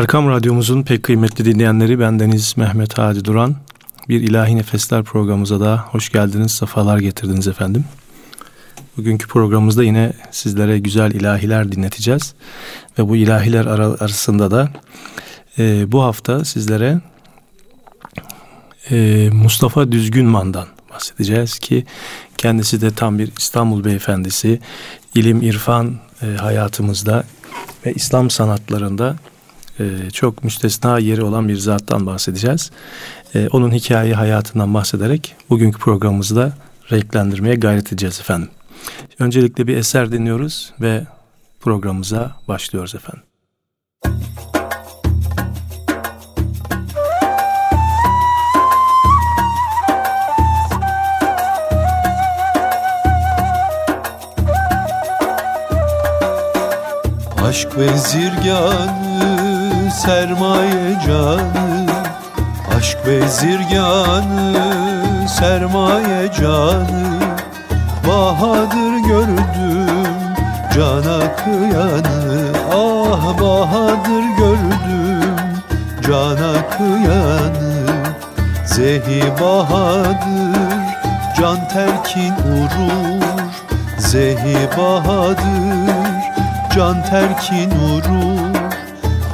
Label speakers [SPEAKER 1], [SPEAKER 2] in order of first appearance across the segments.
[SPEAKER 1] Erkam Radyomuzun pek kıymetli dinleyenleri bendeniz Mehmet Hadi Duran. Bir İlahi Nefesler programımıza da hoş geldiniz, sefalar getirdiniz efendim. Bugünkü programımızda yine sizlere güzel ilahiler dinleteceğiz. Ve bu ilahiler arasında da e, bu hafta sizlere e, Mustafa Düzgünman'dan bahsedeceğiz ki kendisi de tam bir İstanbul beyefendisi. İlim, irfan e, hayatımızda ve İslam sanatlarında e, çok müstesna yeri olan bir zattan bahsedeceğiz. E, onun hikaye hayatından bahsederek bugünkü programımızı da renklendirmeye gayret edeceğiz efendim. Öncelikle bir eser dinliyoruz ve programımıza başlıyoruz efendim.
[SPEAKER 2] Aşk ve zirganı, sermaye canı Aşk ve zirganı, sermaye canı. Bahadır gördüm cana kıyanı Ah bahadır gördüm cana kıyanı. Zehi bahadır can terkin urur Zehi bahadır can terkin urur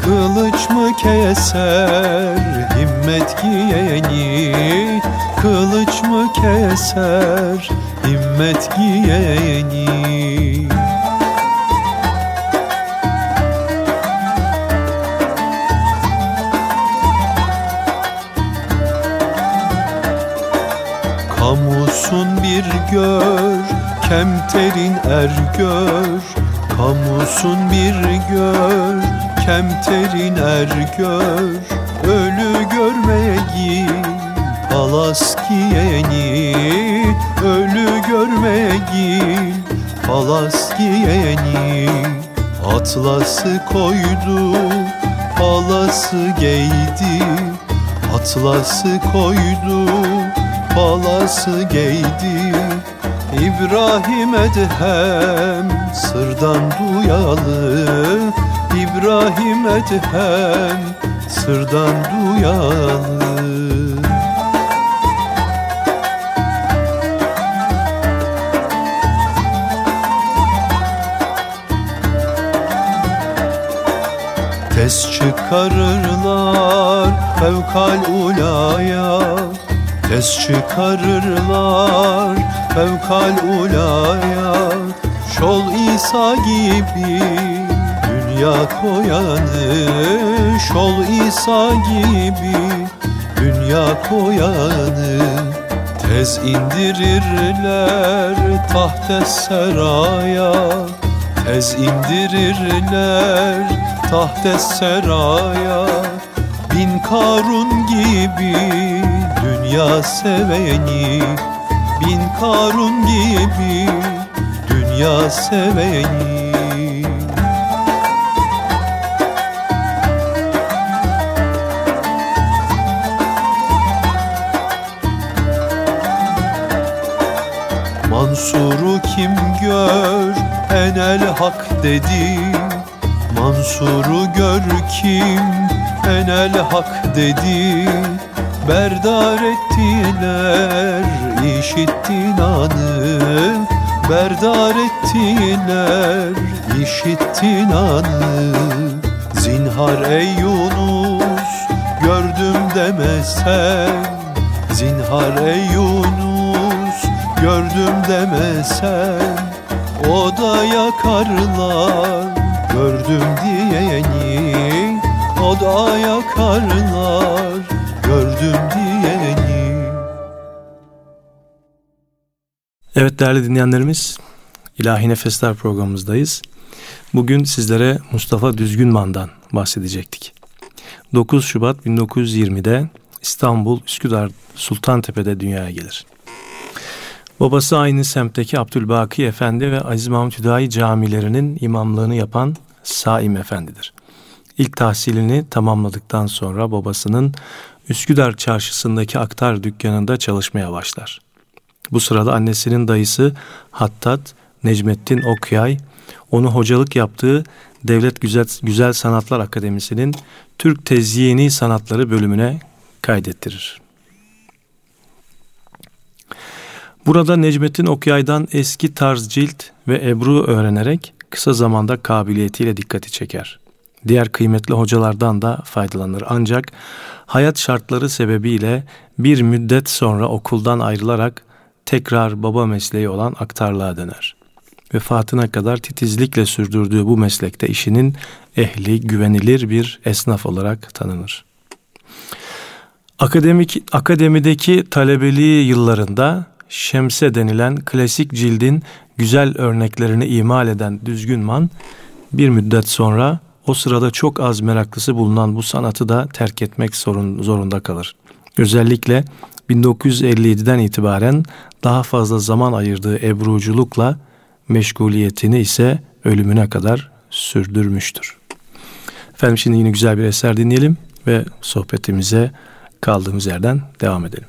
[SPEAKER 2] Kılıç mı keser himmet giyeni? Kılıç mı keser himmet giyeni? Kamusun bir gör, kemterin er gör. Kamusun bir gör, kemterin er gör Ölü görmeye git Palas giyeni Ölü görme gil Palas giyeni Atlası koydu Palası giydi Atlası koydu Palası giydi İbrahim Edhem sırdan duyalı İbrahim Edhem sırdan duyalı Ses çıkarırlar fevkal ulaya. Ses çıkarırlar fevkal ulaya. Şol İsa gibi dünya koyanı Şol İsa gibi. Dünya koyanı Tez indirirler tahte seraya. Tez indirirler tahte seraya. Bin Karun gibi dünya seveni. Bin Karun gibi dünya seveni Mansur'u kim gör? Enel hak dedi. Mansur'u gör kim? Enel hak dedi. Berdar ettiler işittin anı. Berdar ettiler işittin anı. Zinhar ey Yunus gördüm demesen. Zinhar ey Yunus gördüm demesen O da yakarlar gördüm diyeni O da yakarlar gördüm diyeni
[SPEAKER 1] Evet değerli dinleyenlerimiz İlahi Nefesler programımızdayız. Bugün sizlere Mustafa Düzgünman'dan bahsedecektik. 9 Şubat 1920'de İstanbul Üsküdar Sultantepe'de dünyaya gelir. Babası aynı semtteki Abdülbaki Efendi ve Aziz Mahmut Hüdayi camilerinin imamlığını yapan Saim Efendidir. İlk tahsilini tamamladıktan sonra babasının Üsküdar çarşısındaki aktar dükkanında çalışmaya başlar. Bu sırada annesinin dayısı Hattat Necmettin Okyay, onu hocalık yaptığı Devlet Güzel, Güzel Sanatlar Akademisi'nin Türk Tezyini Sanatları bölümüne kaydettirir. Burada Necmettin Okyay'dan eski tarz cilt ve ebru öğrenerek kısa zamanda kabiliyetiyle dikkati çeker. Diğer kıymetli hocalardan da faydalanır ancak hayat şartları sebebiyle bir müddet sonra okuldan ayrılarak tekrar baba mesleği olan aktarlığa döner. Vefatına kadar titizlikle sürdürdüğü bu meslekte işinin ehli, güvenilir bir esnaf olarak tanınır. Akademik, akademideki talebeliği yıllarında Şemse denilen klasik cildin güzel örneklerini imal eden Düzgünman bir müddet sonra o sırada çok az meraklısı bulunan bu sanatı da terk etmek sorun, zorunda kalır. Özellikle 1957'den itibaren daha fazla zaman ayırdığı ebruculukla meşguliyetini ise ölümüne kadar sürdürmüştür. Efendim şimdi yine güzel bir eser dinleyelim ve sohbetimize kaldığımız yerden devam edelim.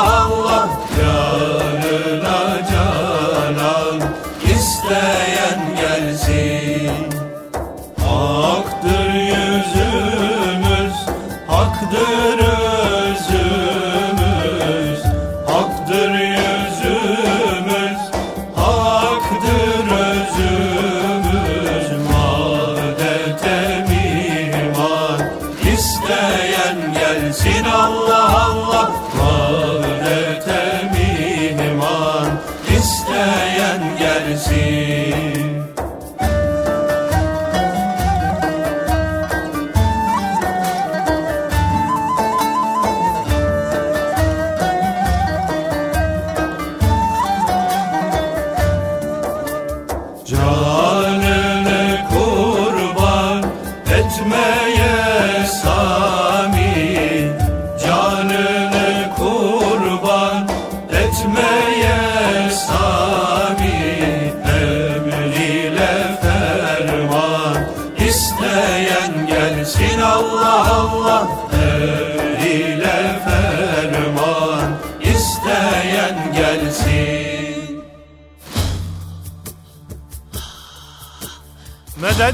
[SPEAKER 3] Medet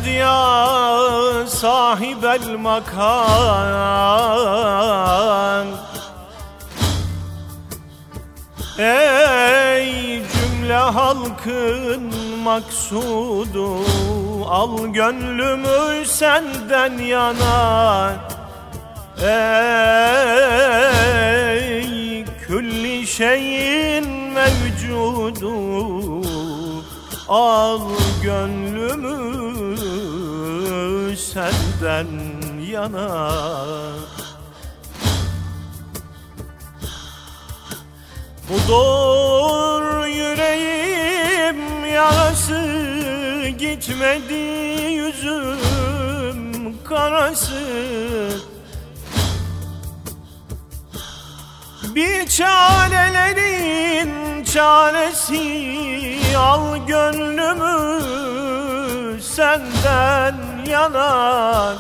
[SPEAKER 3] ya sahibel makan. Ey cümle halkın maksudu Al gönlümü senden yana. Ey külli şeyin mevcudu Al gönlümü senden yana. Budur yüreğim yarası Gitmedi yüzüm karası. Bir çarelerin çaresi al gönlümü senden yanar.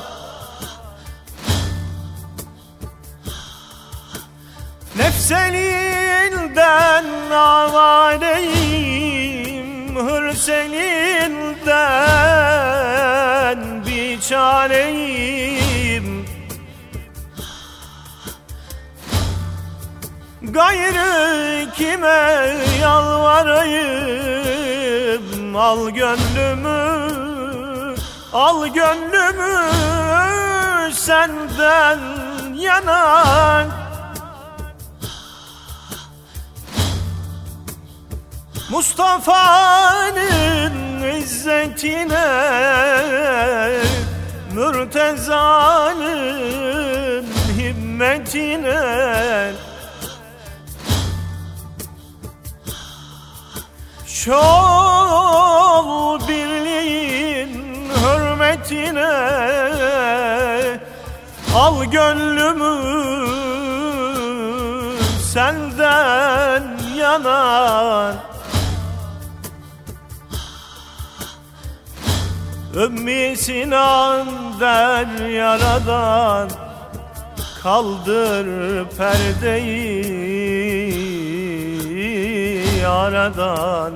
[SPEAKER 3] Nefselinden avareyim Hırselinden bir çareyim. Gayrı kime yalvarayım Al gönlümü Al gönlümü senden yanar Mustafa'nın izzetine Mürteza'nın himmetine. Şol birliğin hürmetine Al gönlümü senden yanar Ümmü Sinan der yaradan Kaldır perdeyi aradan.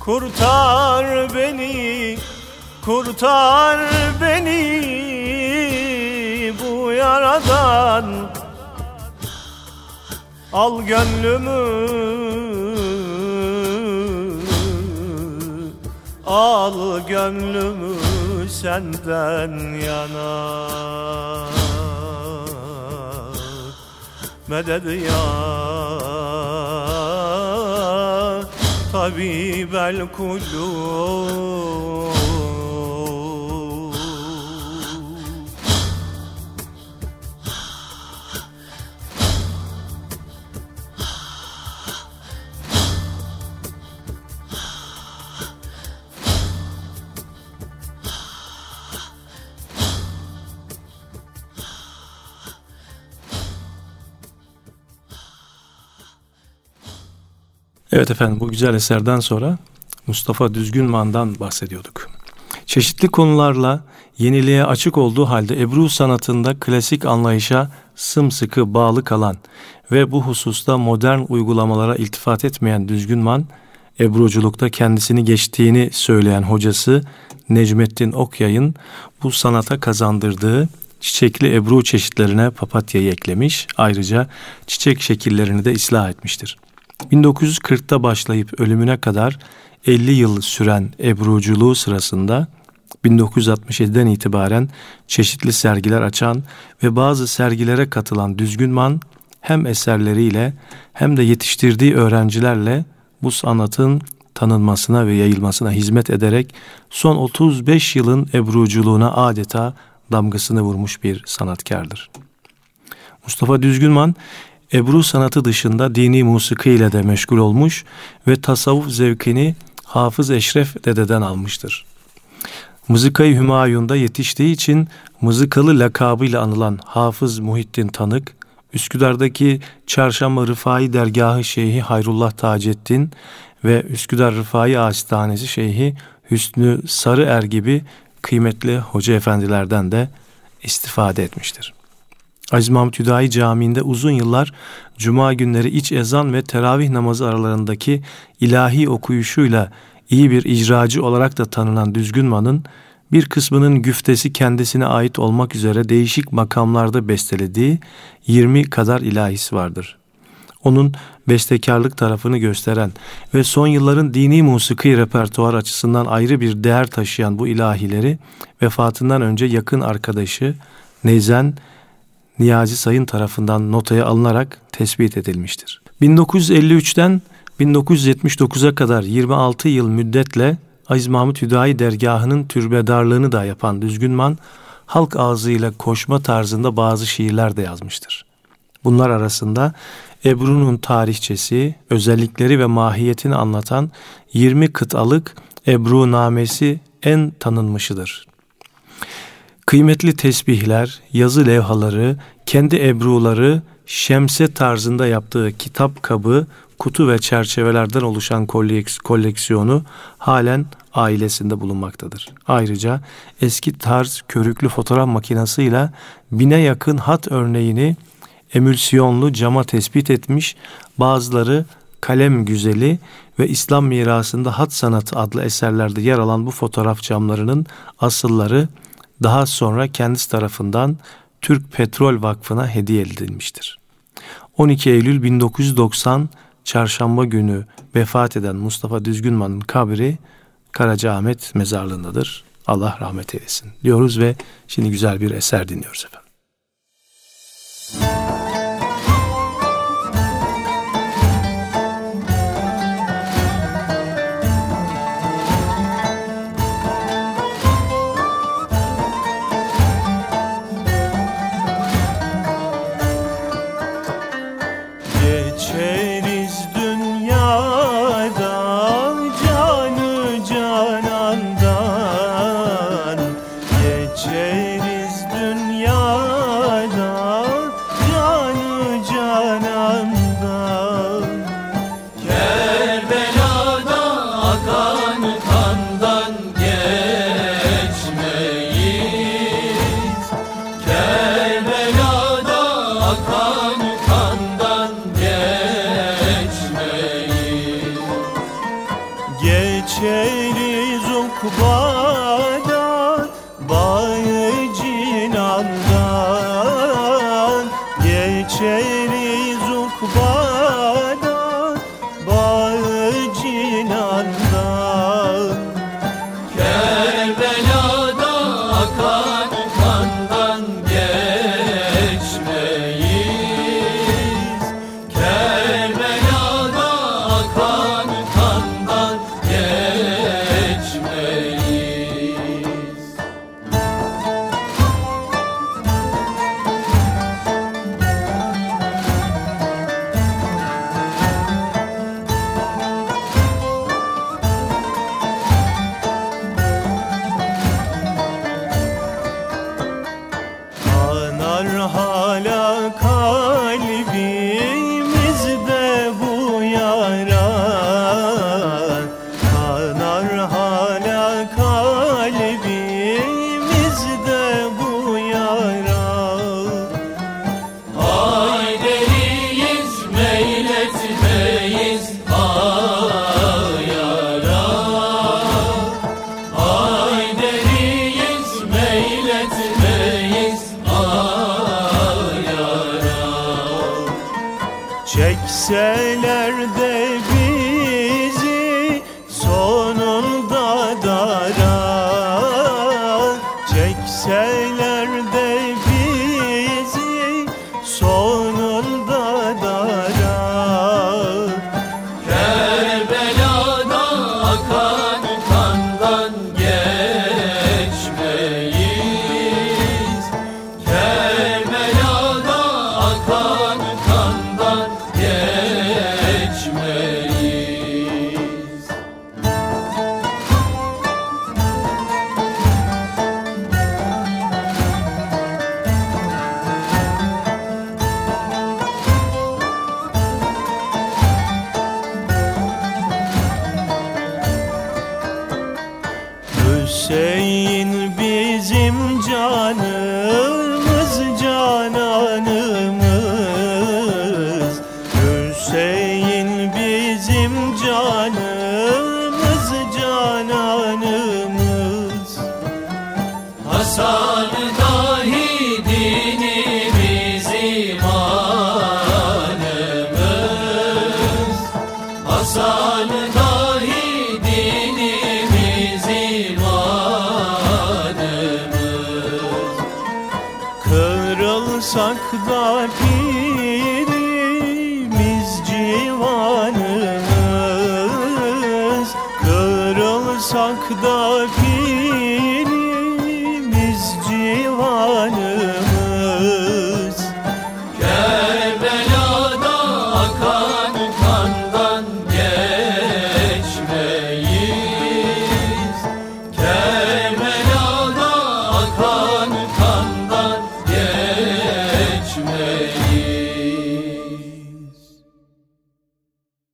[SPEAKER 3] Kurtar beni, kurtar beni bu yaradan. Al gönlümü Al gönlümü senden yana. Medet ya tabibel kulub
[SPEAKER 1] Evet efendim bu güzel eserden sonra Mustafa Düzgünman'dan bahsediyorduk. Çeşitli konularla yeniliğe açık olduğu halde Ebru sanatında klasik anlayışa sımsıkı bağlı kalan ve bu hususta modern uygulamalara iltifat etmeyen Düzgünman, Ebruculukta kendisini geçtiğini söyleyen hocası Necmettin Okyay'ın bu sanata kazandırdığı çiçekli ebru çeşitlerine papatyayı eklemiş. Ayrıca çiçek şekillerini de ıslah etmiştir. 1940'ta başlayıp ölümüne kadar 50 yıl süren ebruculuğu sırasında 1967'den itibaren çeşitli sergiler açan ve bazı sergilere katılan Düzgünman hem eserleriyle hem de yetiştirdiği öğrencilerle bu sanatın tanınmasına ve yayılmasına hizmet ederek son 35 yılın ebruculuğuna adeta damgasını vurmuş bir sanatkardır. Mustafa Düzgünman Ebru sanatı dışında dini musiki ile de meşgul olmuş ve tasavvuf zevkini Hafız Eşref dededen almıştır. Mızıkayı Hümayun'da yetiştiği için mızıkalı lakabıyla anılan Hafız Muhittin Tanık, Üsküdar'daki Çarşamba Rıfai Dergahı Şeyhi Hayrullah Taceddin ve Üsküdar Rıfai Hastanesi Şeyhi Hüsnü Sarıer gibi kıymetli hoca efendilerden de istifade etmiştir. Aziz Mahmut Hüdayi Camii'nde uzun yıllar cuma günleri iç ezan ve teravih namazı aralarındaki ilahi okuyuşuyla iyi bir icracı olarak da tanınan Düzgünman'ın bir kısmının güftesi kendisine ait olmak üzere değişik makamlarda bestelediği 20 kadar ilahisi vardır. Onun bestekarlık tarafını gösteren ve son yılların dini musiki repertuar açısından ayrı bir değer taşıyan bu ilahileri vefatından önce yakın arkadaşı Neyzen Niyazi Sayın tarafından notaya alınarak tespit edilmiştir. 1953'ten 1979'a kadar 26 yıl müddetle Aziz Mahmut Hüdayi dergahının türbedarlığını da yapan Düzgünman, halk ağzıyla koşma tarzında bazı şiirler de yazmıştır. Bunlar arasında Ebru'nun tarihçesi, özellikleri ve mahiyetini anlatan 20 kıtalık Ebru namesi en tanınmışıdır. Kıymetli tesbihler, yazı levhaları, kendi ebruları, şemse tarzında yaptığı kitap kabı, kutu ve çerçevelerden oluşan koleksiyonu halen ailesinde bulunmaktadır. Ayrıca eski tarz körüklü fotoğraf makinesiyle bine yakın hat örneğini emülsiyonlu cama tespit etmiş, bazıları kalem güzeli ve İslam mirasında hat sanatı adlı eserlerde yer alan bu fotoğraf camlarının asılları daha sonra kendisi tarafından Türk Petrol Vakfı'na hediye edilmiştir. 12 Eylül 1990 Çarşamba günü vefat eden Mustafa Düzgünman'ın kabri Karacaahmet mezarlığındadır. Allah rahmet eylesin diyoruz ve şimdi güzel bir eser dinliyoruz efendim.
[SPEAKER 3] geçmeyi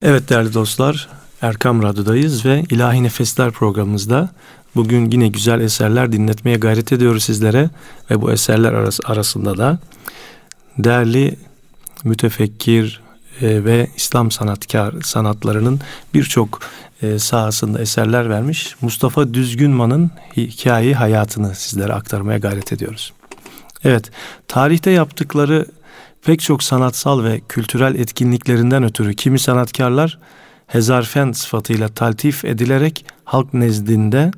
[SPEAKER 1] Evet değerli dostlar, Erkam Radyo'dayız ve İlahi Nefesler programımızda bugün yine güzel eserler dinletmeye gayret ediyoruz sizlere ve bu eserler arasında da değerli mütefekkir e, ve İslam sanatkar sanatlarının birçok e, sahasında eserler vermiş Mustafa Düzgünman'ın hikaye hayatını sizlere aktarmaya gayret ediyoruz. Evet, tarihte yaptıkları pek çok sanatsal ve kültürel etkinliklerinden ötürü kimi sanatkarlar hezarfen sıfatıyla taltif edilerek halk nezdinde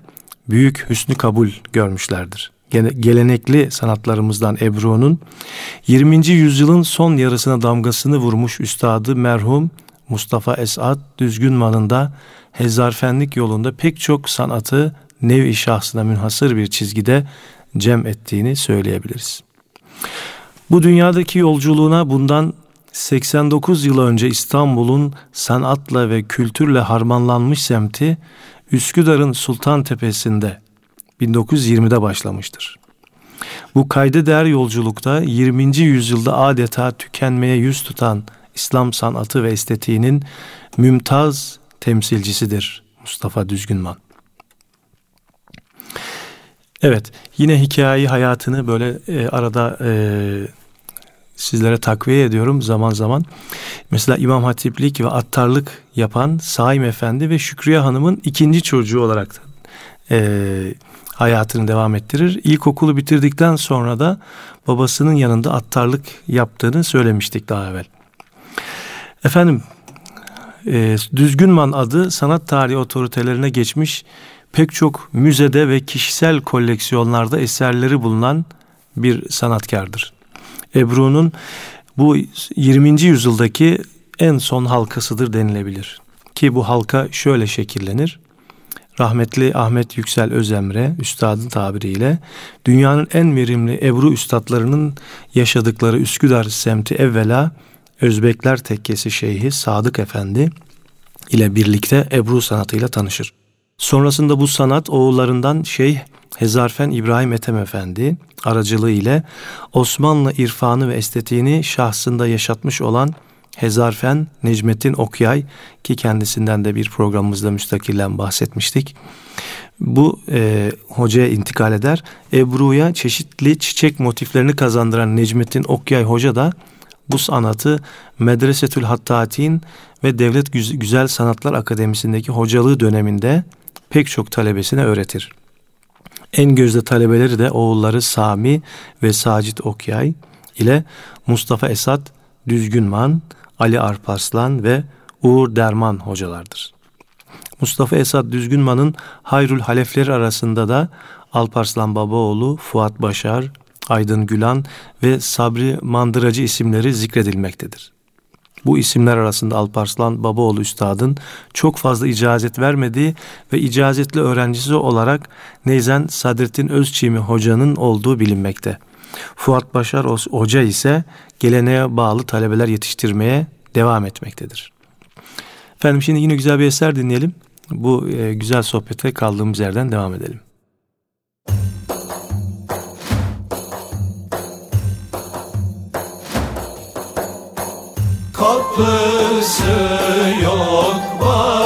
[SPEAKER 1] büyük hüsnü kabul görmüşlerdir. Gelenekli sanatlarımızdan Ebru'nun 20. yüzyılın son yarısına damgasını vurmuş üstadı merhum Mustafa Esat Düzgünman'ın da hezarfenlik yolunda pek çok sanatı nevi şahsına münhasır bir çizgide cem ettiğini söyleyebiliriz. Bu dünyadaki yolculuğuna bundan 89 yıl önce İstanbul'un sanatla ve kültürle harmanlanmış semti Üsküdar'ın Sultan Tepesi'nde 1920'de başlamıştır. Bu kayda değer yolculukta 20. yüzyılda adeta tükenmeye yüz tutan İslam sanatı ve estetiğinin mümtaz temsilcisidir Mustafa Düzgünman. Evet, yine hikayeyi hayatını böyle e, arada e, sizlere takviye ediyorum zaman zaman. Mesela İmam Hatiplik ve attarlık yapan Saim Efendi ve Şükriye Hanım'ın ikinci çocuğu olarak e, hayatını devam ettirir. İlkokulu bitirdikten sonra da babasının yanında attarlık yaptığını söylemiştik daha evvel. Efendim, e, Düzgünman adı sanat tarihi otoritelerine geçmiş pek çok müzede ve kişisel koleksiyonlarda eserleri bulunan bir sanatkardır. Ebru'nun bu 20. yüzyıldaki en son halkasıdır denilebilir. Ki bu halka şöyle şekillenir. Rahmetli Ahmet Yüksel Özemre üstadın tabiriyle dünyanın en verimli Ebru üstadlarının yaşadıkları Üsküdar semti evvela Özbekler Tekkesi Şeyhi Sadık Efendi ile birlikte Ebru sanatıyla tanışır. Sonrasında bu sanat oğullarından Şeyh Hezarfen İbrahim Ethem Efendi aracılığı ile Osmanlı irfanı ve estetiğini şahsında yaşatmış olan Hezarfen Necmettin Okyay ki kendisinden de bir programımızda müstakilen bahsetmiştik. Bu e, hocaya intikal eder. Ebru'ya çeşitli çiçek motiflerini kazandıran Necmettin Okyay Hoca da bu sanatı Medresetül Hattatin ve Devlet Güzel Sanatlar Akademisi'ndeki hocalığı döneminde pek çok talebesine öğretir. En gözde talebeleri de oğulları Sami ve Sacit Okyay ile Mustafa Esat Düzgünman, Ali Arparslan ve Uğur Derman hocalardır. Mustafa Esat Düzgünman'ın Hayrul Halefleri arasında da Alparslan Babaoğlu, Fuat Başar, Aydın Gülan ve Sabri Mandıracı isimleri zikredilmektedir. Bu isimler arasında Alparslan Babaoğlu Üstad'ın çok fazla icazet vermediği ve icazetli öğrencisi olarak Neyzen Sadrettin Özçimi Hoca'nın olduğu bilinmekte. Fuat Başar Hoca ise geleneğe bağlı talebeler yetiştirmeye devam etmektedir. Efendim şimdi yine güzel bir eser dinleyelim. Bu e, güzel sohbete kaldığımız yerden devam edelim.
[SPEAKER 3] Kapısı yok, bacası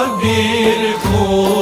[SPEAKER 3] Kalbir kulu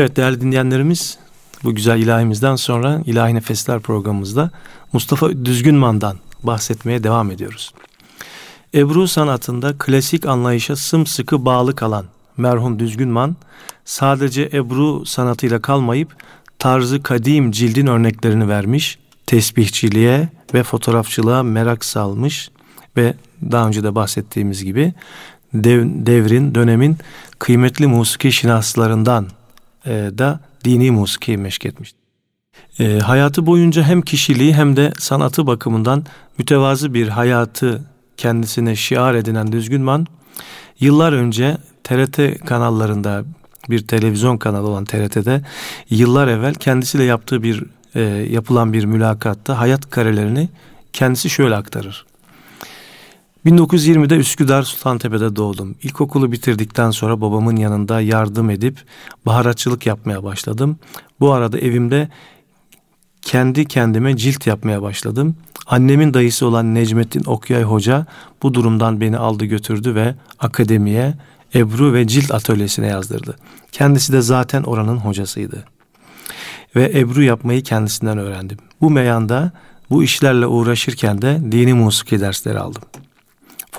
[SPEAKER 1] Evet değerli dinleyenlerimiz bu güzel ilahimizden sonra İlahi Nefesler programımızda Mustafa Düzgünman'dan bahsetmeye devam ediyoruz. Ebru sanatında klasik anlayışa sımsıkı bağlı kalan merhum Düzgünman sadece Ebru sanatıyla kalmayıp tarzı kadim cildin örneklerini vermiş, tesbihçiliğe ve fotoğrafçılığa merak salmış ve daha önce de bahsettiğimiz gibi dev, devrin, dönemin kıymetli musiki şinaslarından da dini musiki meşk etmişti. E, hayatı boyunca hem kişiliği hem de sanatı bakımından mütevazı bir hayatı kendisine şiar edinen Düzgünman, yıllar önce TRT kanallarında bir televizyon kanalı olan TRT'de yıllar evvel kendisiyle yaptığı bir e, yapılan bir mülakatta hayat karelerini kendisi şöyle aktarır. 1920'de Üsküdar Sultantepe'de doğdum. İlkokulu bitirdikten sonra babamın yanında yardım edip baharatçılık yapmaya başladım. Bu arada evimde kendi kendime cilt yapmaya başladım. Annemin dayısı olan Necmettin Okyay Hoca bu durumdan beni aldı götürdü ve akademiye Ebru ve cilt atölyesine yazdırdı. Kendisi de zaten oranın hocasıydı. Ve Ebru yapmayı kendisinden öğrendim. Bu meyanda bu işlerle uğraşırken de dini musiki dersleri aldım.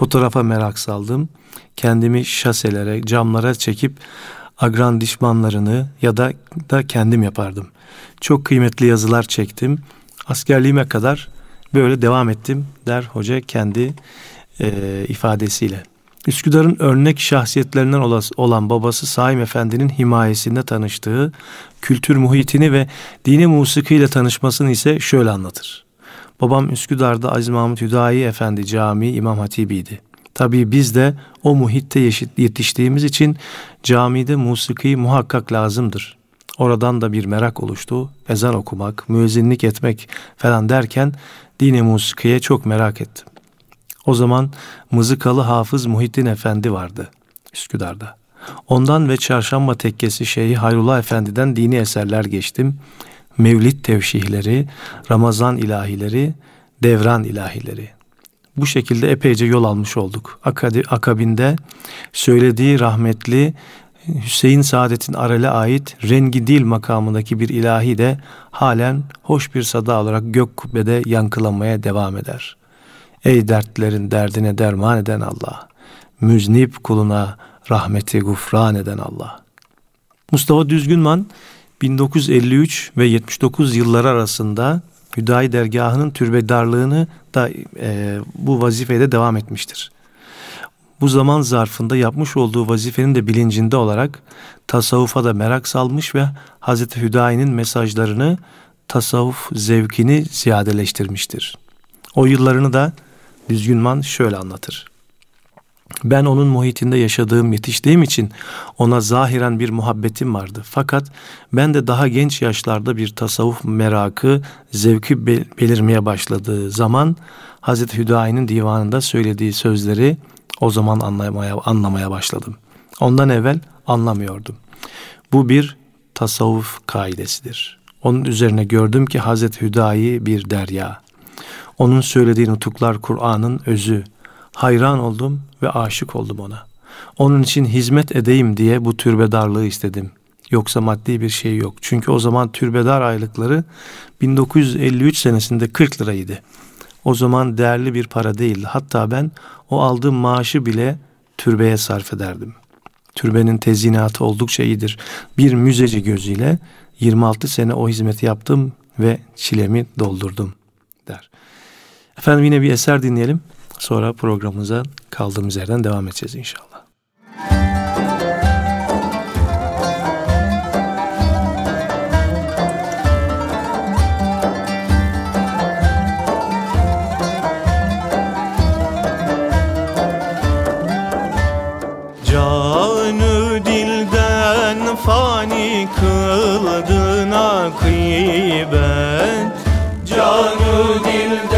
[SPEAKER 1] Fotoğrafa merak saldım. Kendimi şaselere, camlara çekip agrandişmanlarını ya da da kendim yapardım. Çok kıymetli yazılar çektim. Askerliğime kadar böyle devam ettim der hoca kendi e, ifadesiyle. Üsküdar'ın örnek şahsiyetlerinden olan babası Saim Efendi'nin himayesinde tanıştığı kültür muhitini ve dini musikiyle tanışmasını ise şöyle anlatır. Babam Üsküdar'da Aziz Mahmut Hüdayi Efendi Camii İmam Hatibi'ydi. Tabii biz de o muhitte yetiştiğimiz için camide musiki muhakkak lazımdır. Oradan da bir merak oluştu. Ezan okumak, müezzinlik etmek falan derken dini musikiye çok merak ettim. O zaman mızıkalı hafız Muhittin Efendi vardı Üsküdar'da. Ondan ve Çarşamba Tekkesi Şeyhi Hayrullah Efendi'den dini eserler geçtim. Mevlid tevşihleri, Ramazan ilahileri, devran ilahileri. Bu şekilde epeyce yol almış olduk. Akabinde söylediği rahmetli Hüseyin Saadet'in Arel'e ait rengi dil makamındaki bir ilahi de halen hoş bir sada olarak gök kubbede yankılamaya devam eder. Ey dertlerin derdine derman eden Allah, müznip kuluna rahmeti gufran eden Allah. Mustafa Düzgünman 1953 ve 79 yılları arasında Hüdayi dergahının türbedarlığını da e, bu vazifede devam etmiştir. Bu zaman zarfında yapmış olduğu vazifenin de bilincinde olarak tasavvufa da merak salmış ve Hazreti Hüdayi'nin mesajlarını tasavvuf zevkini ziyadeleştirmiştir. O yıllarını da Düzgünman şöyle anlatır. Ben onun muhitinde yaşadığım, yetiştiğim için ona zahiren bir muhabbetim vardı. Fakat ben de daha genç yaşlarda bir tasavvuf merakı, zevki belirmeye başladığı zaman Hazreti Hüdayi'nin divanında söylediği sözleri o zaman anlamaya, anlamaya başladım. Ondan evvel anlamıyordum. Bu bir tasavvuf kaidesidir. Onun üzerine gördüm ki Hazreti Hüdayi bir derya. Onun söylediği nutuklar Kur'an'ın özü. Hayran oldum ve aşık oldum ona. Onun için hizmet edeyim diye bu türbedarlığı istedim. Yoksa maddi bir şey yok. Çünkü o zaman türbedar aylıkları 1953 senesinde 40 liraydı. O zaman değerli bir para değildi. Hatta ben o aldığım maaşı bile türbeye sarf ederdim. Türbenin tezinatı oldukça iyidir. Bir müzeci gözüyle 26 sene o hizmeti yaptım ve çilemi doldurdum der. Efendim yine bir eser dinleyelim. Sonra programımıza kaldığımız yerden devam edeceğiz inşallah.
[SPEAKER 2] Canı dilden fani kıl
[SPEAKER 3] kıldın akıbet
[SPEAKER 4] Canı dilden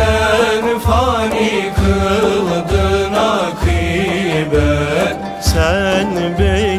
[SPEAKER 4] fani kıldın akibet
[SPEAKER 3] Sen beni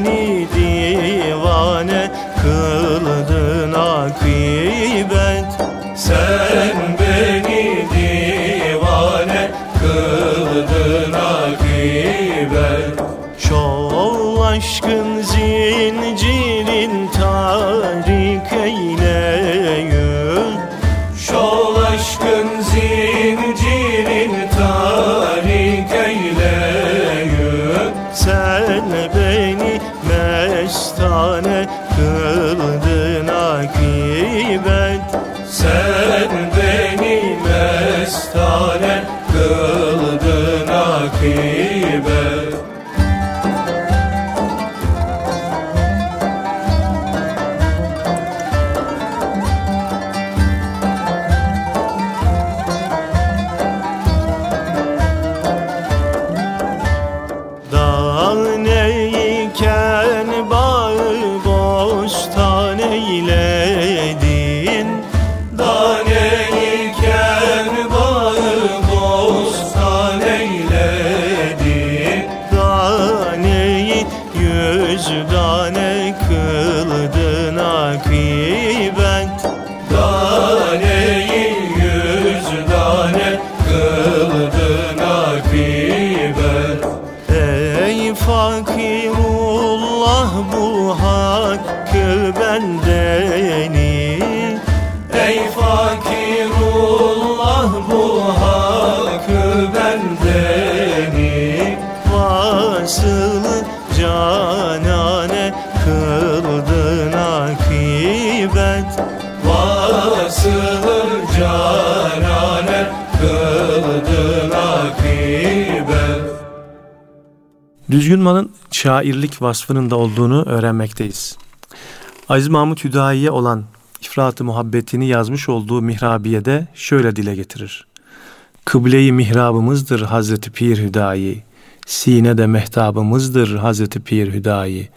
[SPEAKER 3] yüz tane
[SPEAKER 1] Düzgünman'ın şairlik vasfının da olduğunu öğrenmekteyiz. Aziz Mahmut Hüdayi'ye olan ifratı muhabbetini yazmış olduğu Mihrabiye'de şöyle dile getirir. Kıble-i mihrabımızdır Hazreti Pir Hüdayi, sine de mehtabımızdır Hazreti Pir Hüdayi,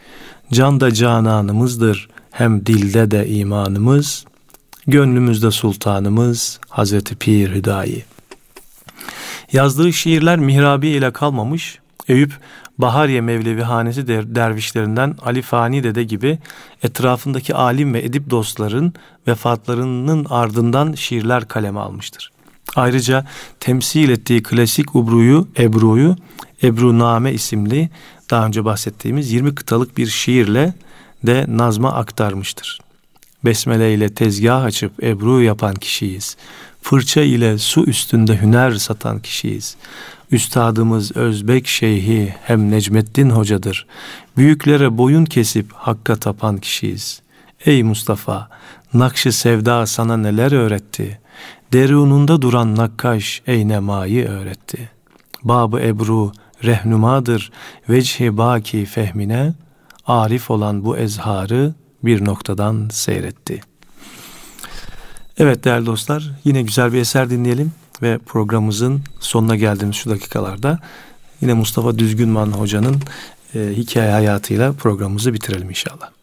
[SPEAKER 1] can da cananımızdır hem dilde de imanımız, gönlümüzde sultanımız Hazreti Pir Hüdayi. Yazdığı şiirler mihrabi ile kalmamış, Eyüp Bahariye Mevlevi Hanesi der, dervişlerinden Ali Fani Dede gibi etrafındaki alim ve edip dostların vefatlarının ardından şiirler kaleme almıştır. Ayrıca temsil ettiği klasik ubruyu, Ebru'yu Ebru Name isimli daha önce bahsettiğimiz 20 kıtalık bir şiirle de nazma aktarmıştır. Besmele ile tezgah açıp Ebru yapan kişiyiz. Fırça ile su üstünde hüner satan kişiyiz. Üstadımız Özbek Şeyhi hem Necmettin Hocadır. Büyüklere boyun kesip hakka tapan kişiyiz. Ey Mustafa, nakşı sevda sana neler öğretti? Derununda duran nakkaş eynemayı öğretti. Babı Ebru rehnumadır vecihi baki fehmine, arif olan bu ezharı bir noktadan seyretti. Evet değerli dostlar yine güzel bir eser dinleyelim ve programımızın sonuna geldiğimiz şu dakikalarda yine Mustafa Düzgünman hocanın e, hikaye hayatıyla programımızı bitirelim inşallah.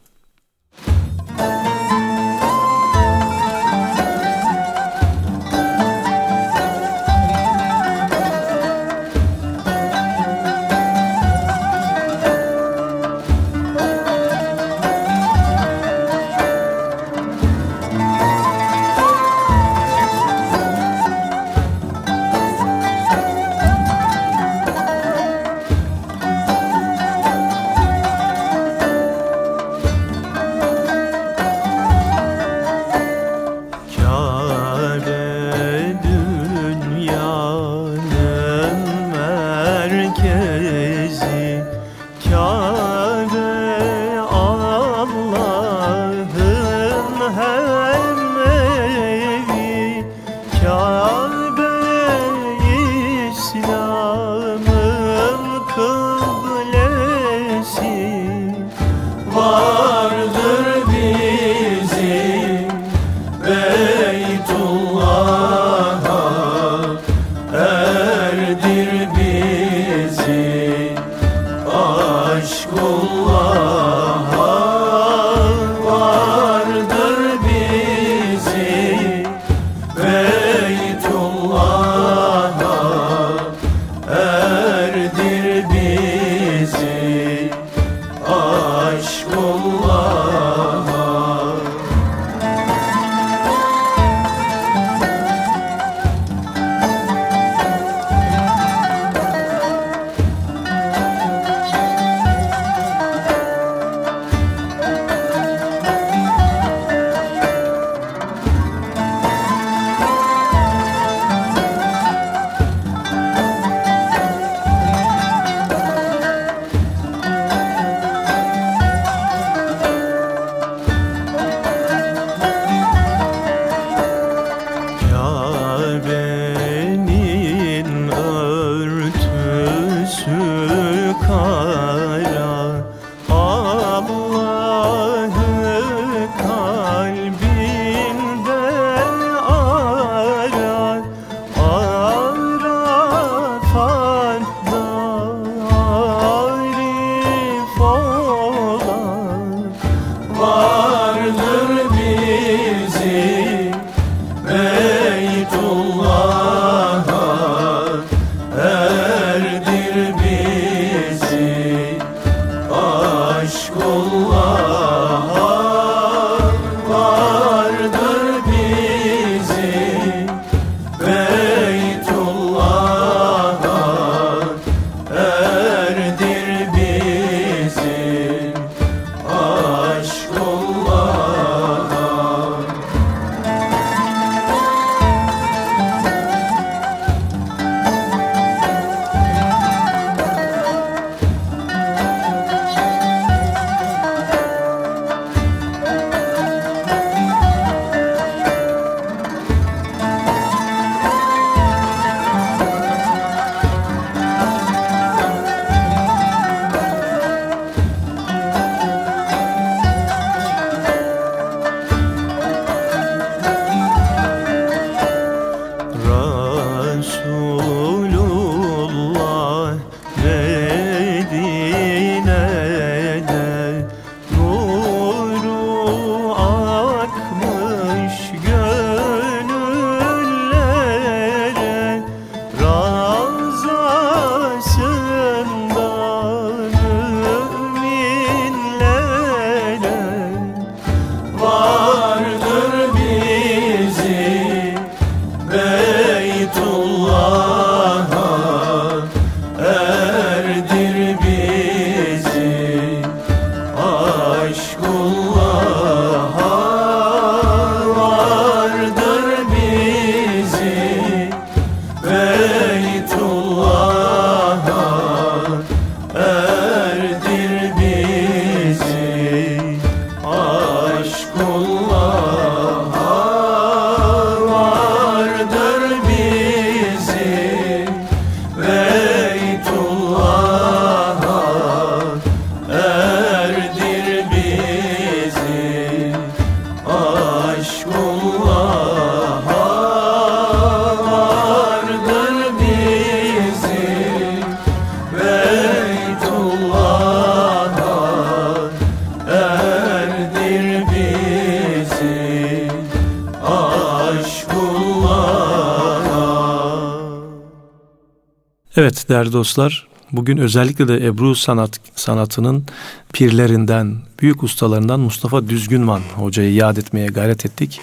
[SPEAKER 1] Evet değerli dostlar, bugün özellikle de Ebru sanat sanatının pirlerinden, büyük ustalarından Mustafa Düzgünman hocayı yad etmeye gayret ettik.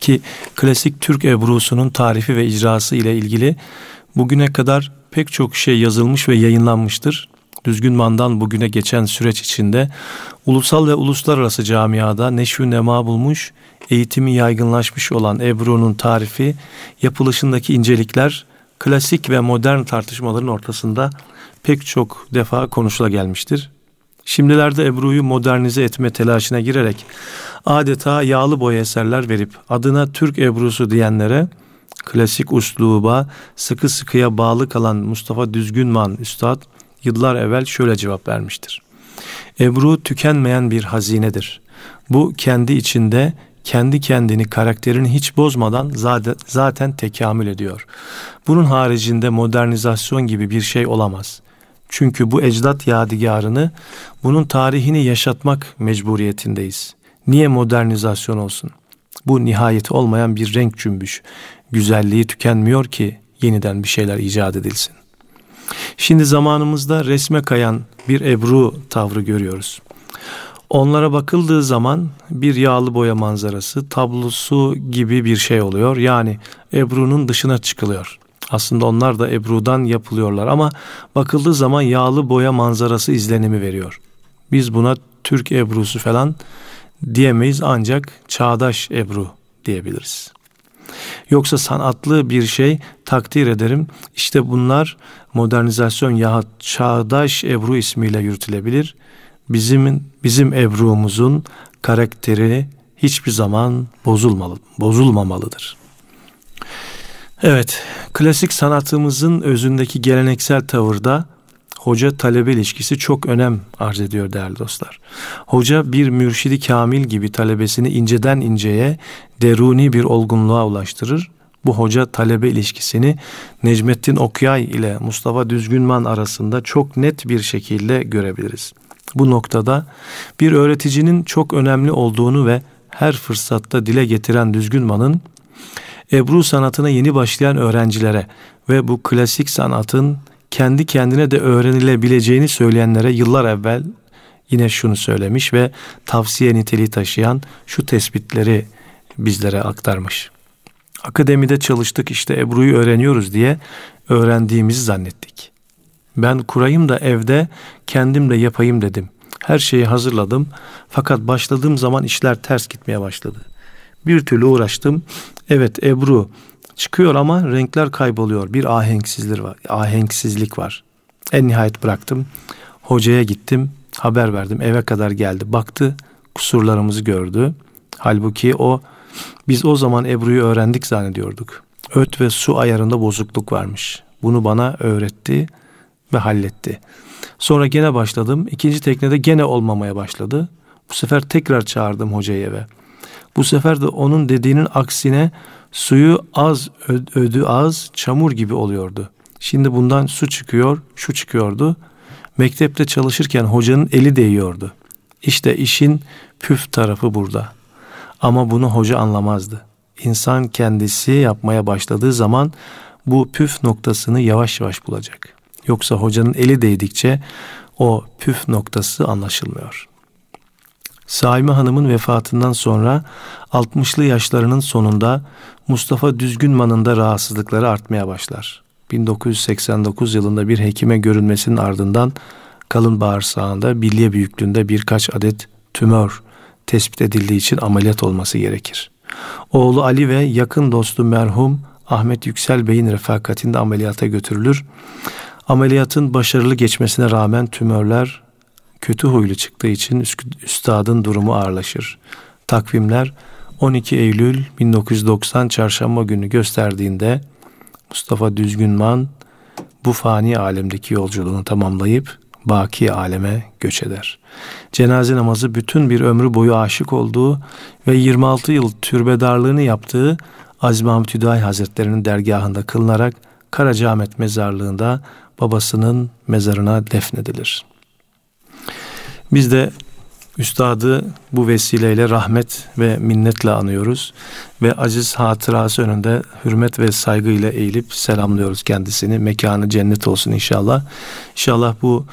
[SPEAKER 1] Ki klasik Türk Ebru'sunun tarifi ve icrası ile ilgili bugüne kadar pek çok şey yazılmış ve yayınlanmıştır. Düzgünman'dan bugüne geçen süreç içinde ulusal ve uluslararası camiada neşvü nema bulmuş, eğitimi yaygınlaşmış olan Ebru'nun tarifi, yapılışındaki incelikler klasik ve modern tartışmaların ortasında pek çok defa konuşula gelmiştir. Şimdilerde Ebru'yu modernize etme telaşına girerek adeta yağlı boya eserler verip adına Türk Ebru'su diyenlere klasik usluba sıkı sıkıya bağlı kalan Mustafa Düzgünman Üstad yıllar evvel şöyle cevap vermiştir. Ebru tükenmeyen bir hazinedir. Bu kendi içinde kendi kendini karakterini hiç bozmadan zaten tekamül ediyor. Bunun haricinde modernizasyon gibi bir şey olamaz. Çünkü bu ecdat yadigarını, bunun tarihini yaşatmak mecburiyetindeyiz. Niye modernizasyon olsun? Bu nihayeti olmayan bir renk cümbüş. Güzelliği tükenmiyor ki yeniden bir şeyler icat edilsin. Şimdi zamanımızda resme kayan bir Ebru tavrı görüyoruz. Onlara bakıldığı zaman bir yağlı boya manzarası tablosu gibi bir şey oluyor. Yani Ebru'nun dışına çıkılıyor. Aslında onlar da Ebru'dan yapılıyorlar ama bakıldığı zaman yağlı boya manzarası izlenimi veriyor. Biz buna Türk Ebru'su falan diyemeyiz ancak çağdaş Ebru diyebiliriz. Yoksa sanatlı bir şey takdir ederim. İşte bunlar modernizasyon ya çağdaş Ebru ismiyle yürütülebilir bizim bizim Ebru'muzun karakteri hiçbir zaman bozulmalı, bozulmamalıdır. Evet, klasik sanatımızın özündeki geleneksel tavırda hoca talebe ilişkisi çok önem arz ediyor değerli dostlar. Hoca bir mürşidi kamil gibi talebesini inceden inceye deruni bir olgunluğa ulaştırır. Bu hoca talebe ilişkisini Necmettin Okyay ile Mustafa Düzgünman arasında çok net bir şekilde görebiliriz. Bu noktada bir öğreticinin çok önemli olduğunu ve her fırsatta dile getiren Düzgünman'ın Ebru sanatına yeni başlayan öğrencilere ve bu klasik sanatın kendi kendine de öğrenilebileceğini söyleyenlere yıllar evvel yine şunu söylemiş ve tavsiye niteliği taşıyan şu tespitleri bizlere aktarmış. Akademide çalıştık işte Ebru'yu öğreniyoruz diye öğrendiğimizi zannettik. Ben kurayım da evde kendim de yapayım dedim. Her şeyi hazırladım. Fakat başladığım zaman işler ters gitmeye başladı. Bir türlü uğraştım. Evet Ebru çıkıyor ama renkler kayboluyor. Bir ahenksizlik var. Ahenksizlik var. En nihayet bıraktım. Hocaya gittim. Haber verdim. Eve kadar geldi. Baktı. Kusurlarımızı gördü. Halbuki o biz o zaman Ebru'yu öğrendik zannediyorduk. Öt ve su ayarında bozukluk varmış. Bunu bana öğretti ve halletti. Sonra gene başladım. İkinci teknede gene olmamaya başladı. Bu sefer tekrar çağırdım hocayı eve. Bu sefer de onun dediğinin aksine suyu az ödü az çamur gibi oluyordu. Şimdi bundan su çıkıyor, şu çıkıyordu. Mektepte çalışırken hocanın eli değiyordu. İşte işin püf tarafı burada. Ama bunu hoca anlamazdı. İnsan kendisi yapmaya başladığı zaman bu püf noktasını yavaş yavaş bulacak. Yoksa hocanın eli değdikçe o püf noktası anlaşılmıyor. Saime Hanım'ın vefatından sonra 60'lı yaşlarının sonunda Mustafa Düzgünman'ın da rahatsızlıkları artmaya başlar. 1989 yılında bir hekime görünmesinin ardından kalın bağırsağında bilye büyüklüğünde birkaç adet tümör tespit edildiği için ameliyat olması gerekir. Oğlu Ali ve yakın dostu merhum Ahmet Yüksel Bey'in refakatinde ameliyata götürülür. Ameliyatın başarılı geçmesine rağmen tümörler kötü huylu çıktığı için üstadın durumu ağırlaşır. Takvimler 12 Eylül 1990 çarşamba günü gösterdiğinde Mustafa Düzgünman bu fani alemdeki yolculuğunu tamamlayıp baki aleme göç eder. Cenaze namazı bütün bir ömrü boyu aşık olduğu ve 26 yıl türbedarlığını yaptığı Aziz Mahmut Hüdayi Hazretleri'nin dergahında kılınarak Karacaahmet mezarlığında babasının mezarına defnedilir. Biz de Üstadı bu vesileyle rahmet ve minnetle anıyoruz ve aziz hatırası önünde hürmet ve saygıyla eğilip selamlıyoruz kendisini. Mekanı cennet olsun inşallah. İnşallah bu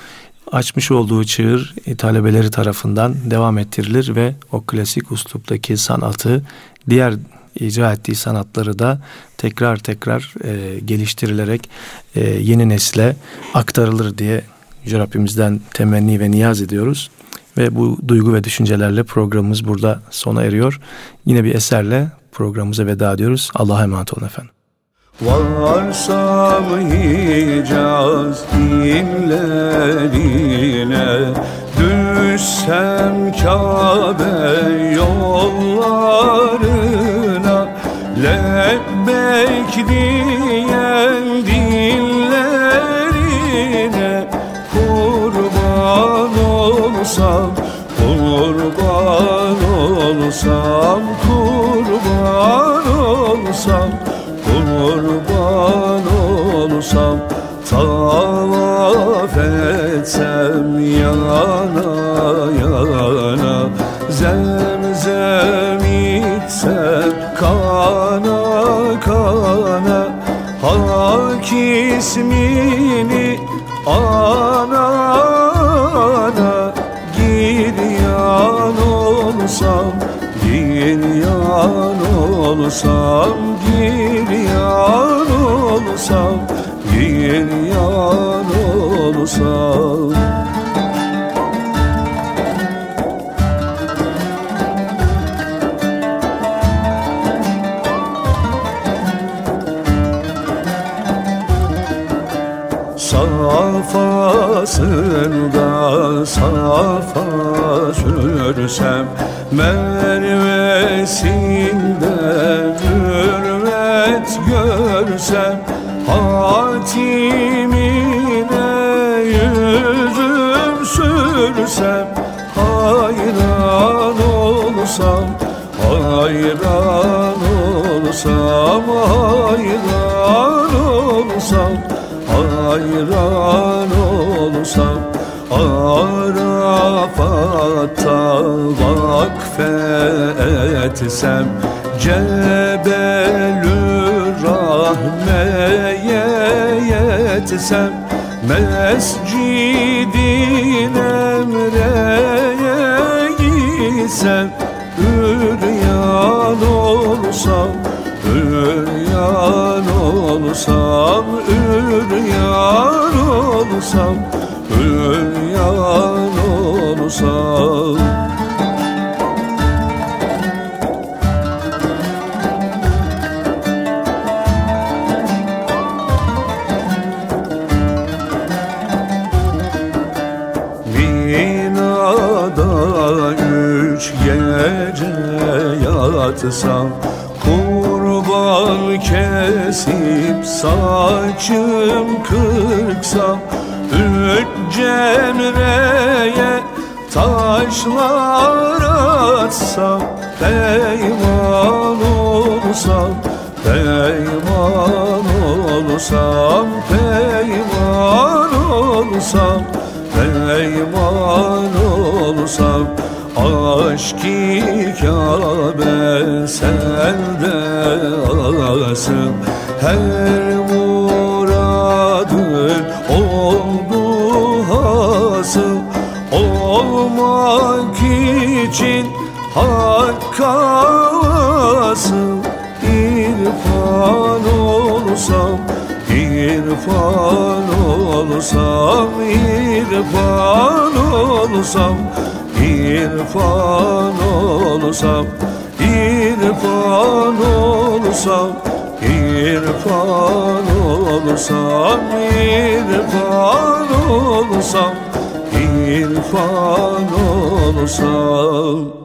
[SPEAKER 1] açmış olduğu çığır e, talebeleri tarafından devam ettirilir ve o klasik usluptaki sanatı diğer icra ettiği sanatları da tekrar tekrar e, geliştirilerek e, yeni nesle aktarılır diye Yüce Rabbimizden temenni ve niyaz ediyoruz. Ve bu duygu ve düşüncelerle programımız burada sona eriyor. Yine bir eserle programımıza veda ediyoruz. Allah'a emanet olun efendim.
[SPEAKER 2] Varsam Hicaz inlerine Düşsem Kabe yollarına olsam Kurban olsam kurban olsam Tavaf etsem yana yana Zemzem içsem kana kana Hak ismini ana ana Giryan olsam Giryan olsam Giryan olsam Giryan olsam. Safasında safa sürsem Mervesinde hürmet görsem Hatimine yüzüm sürsem Hayran olsam, hayran olsam Hayran olsam, hayran olsam Arafat'ta vakfetsem Cebelü rahmeye yetsem Mescidin emreye gitsem Üryan olsam, üryan olsam, üryan olsam Üryan olsam Mina'da üç gece yatsam Kurban kesip saçım kırksam Üç cemreye taşlar atsam Peyman olsam, peyman olsam Peyman olsam, peyman olsam Aşk-ı Kabe sende asıl Her için Hakka asıl irfan olsam İrfan olsam, irfan olsam İrfan olsam, irfan olsam İrfan olsam, irfan olsam İrfan olsam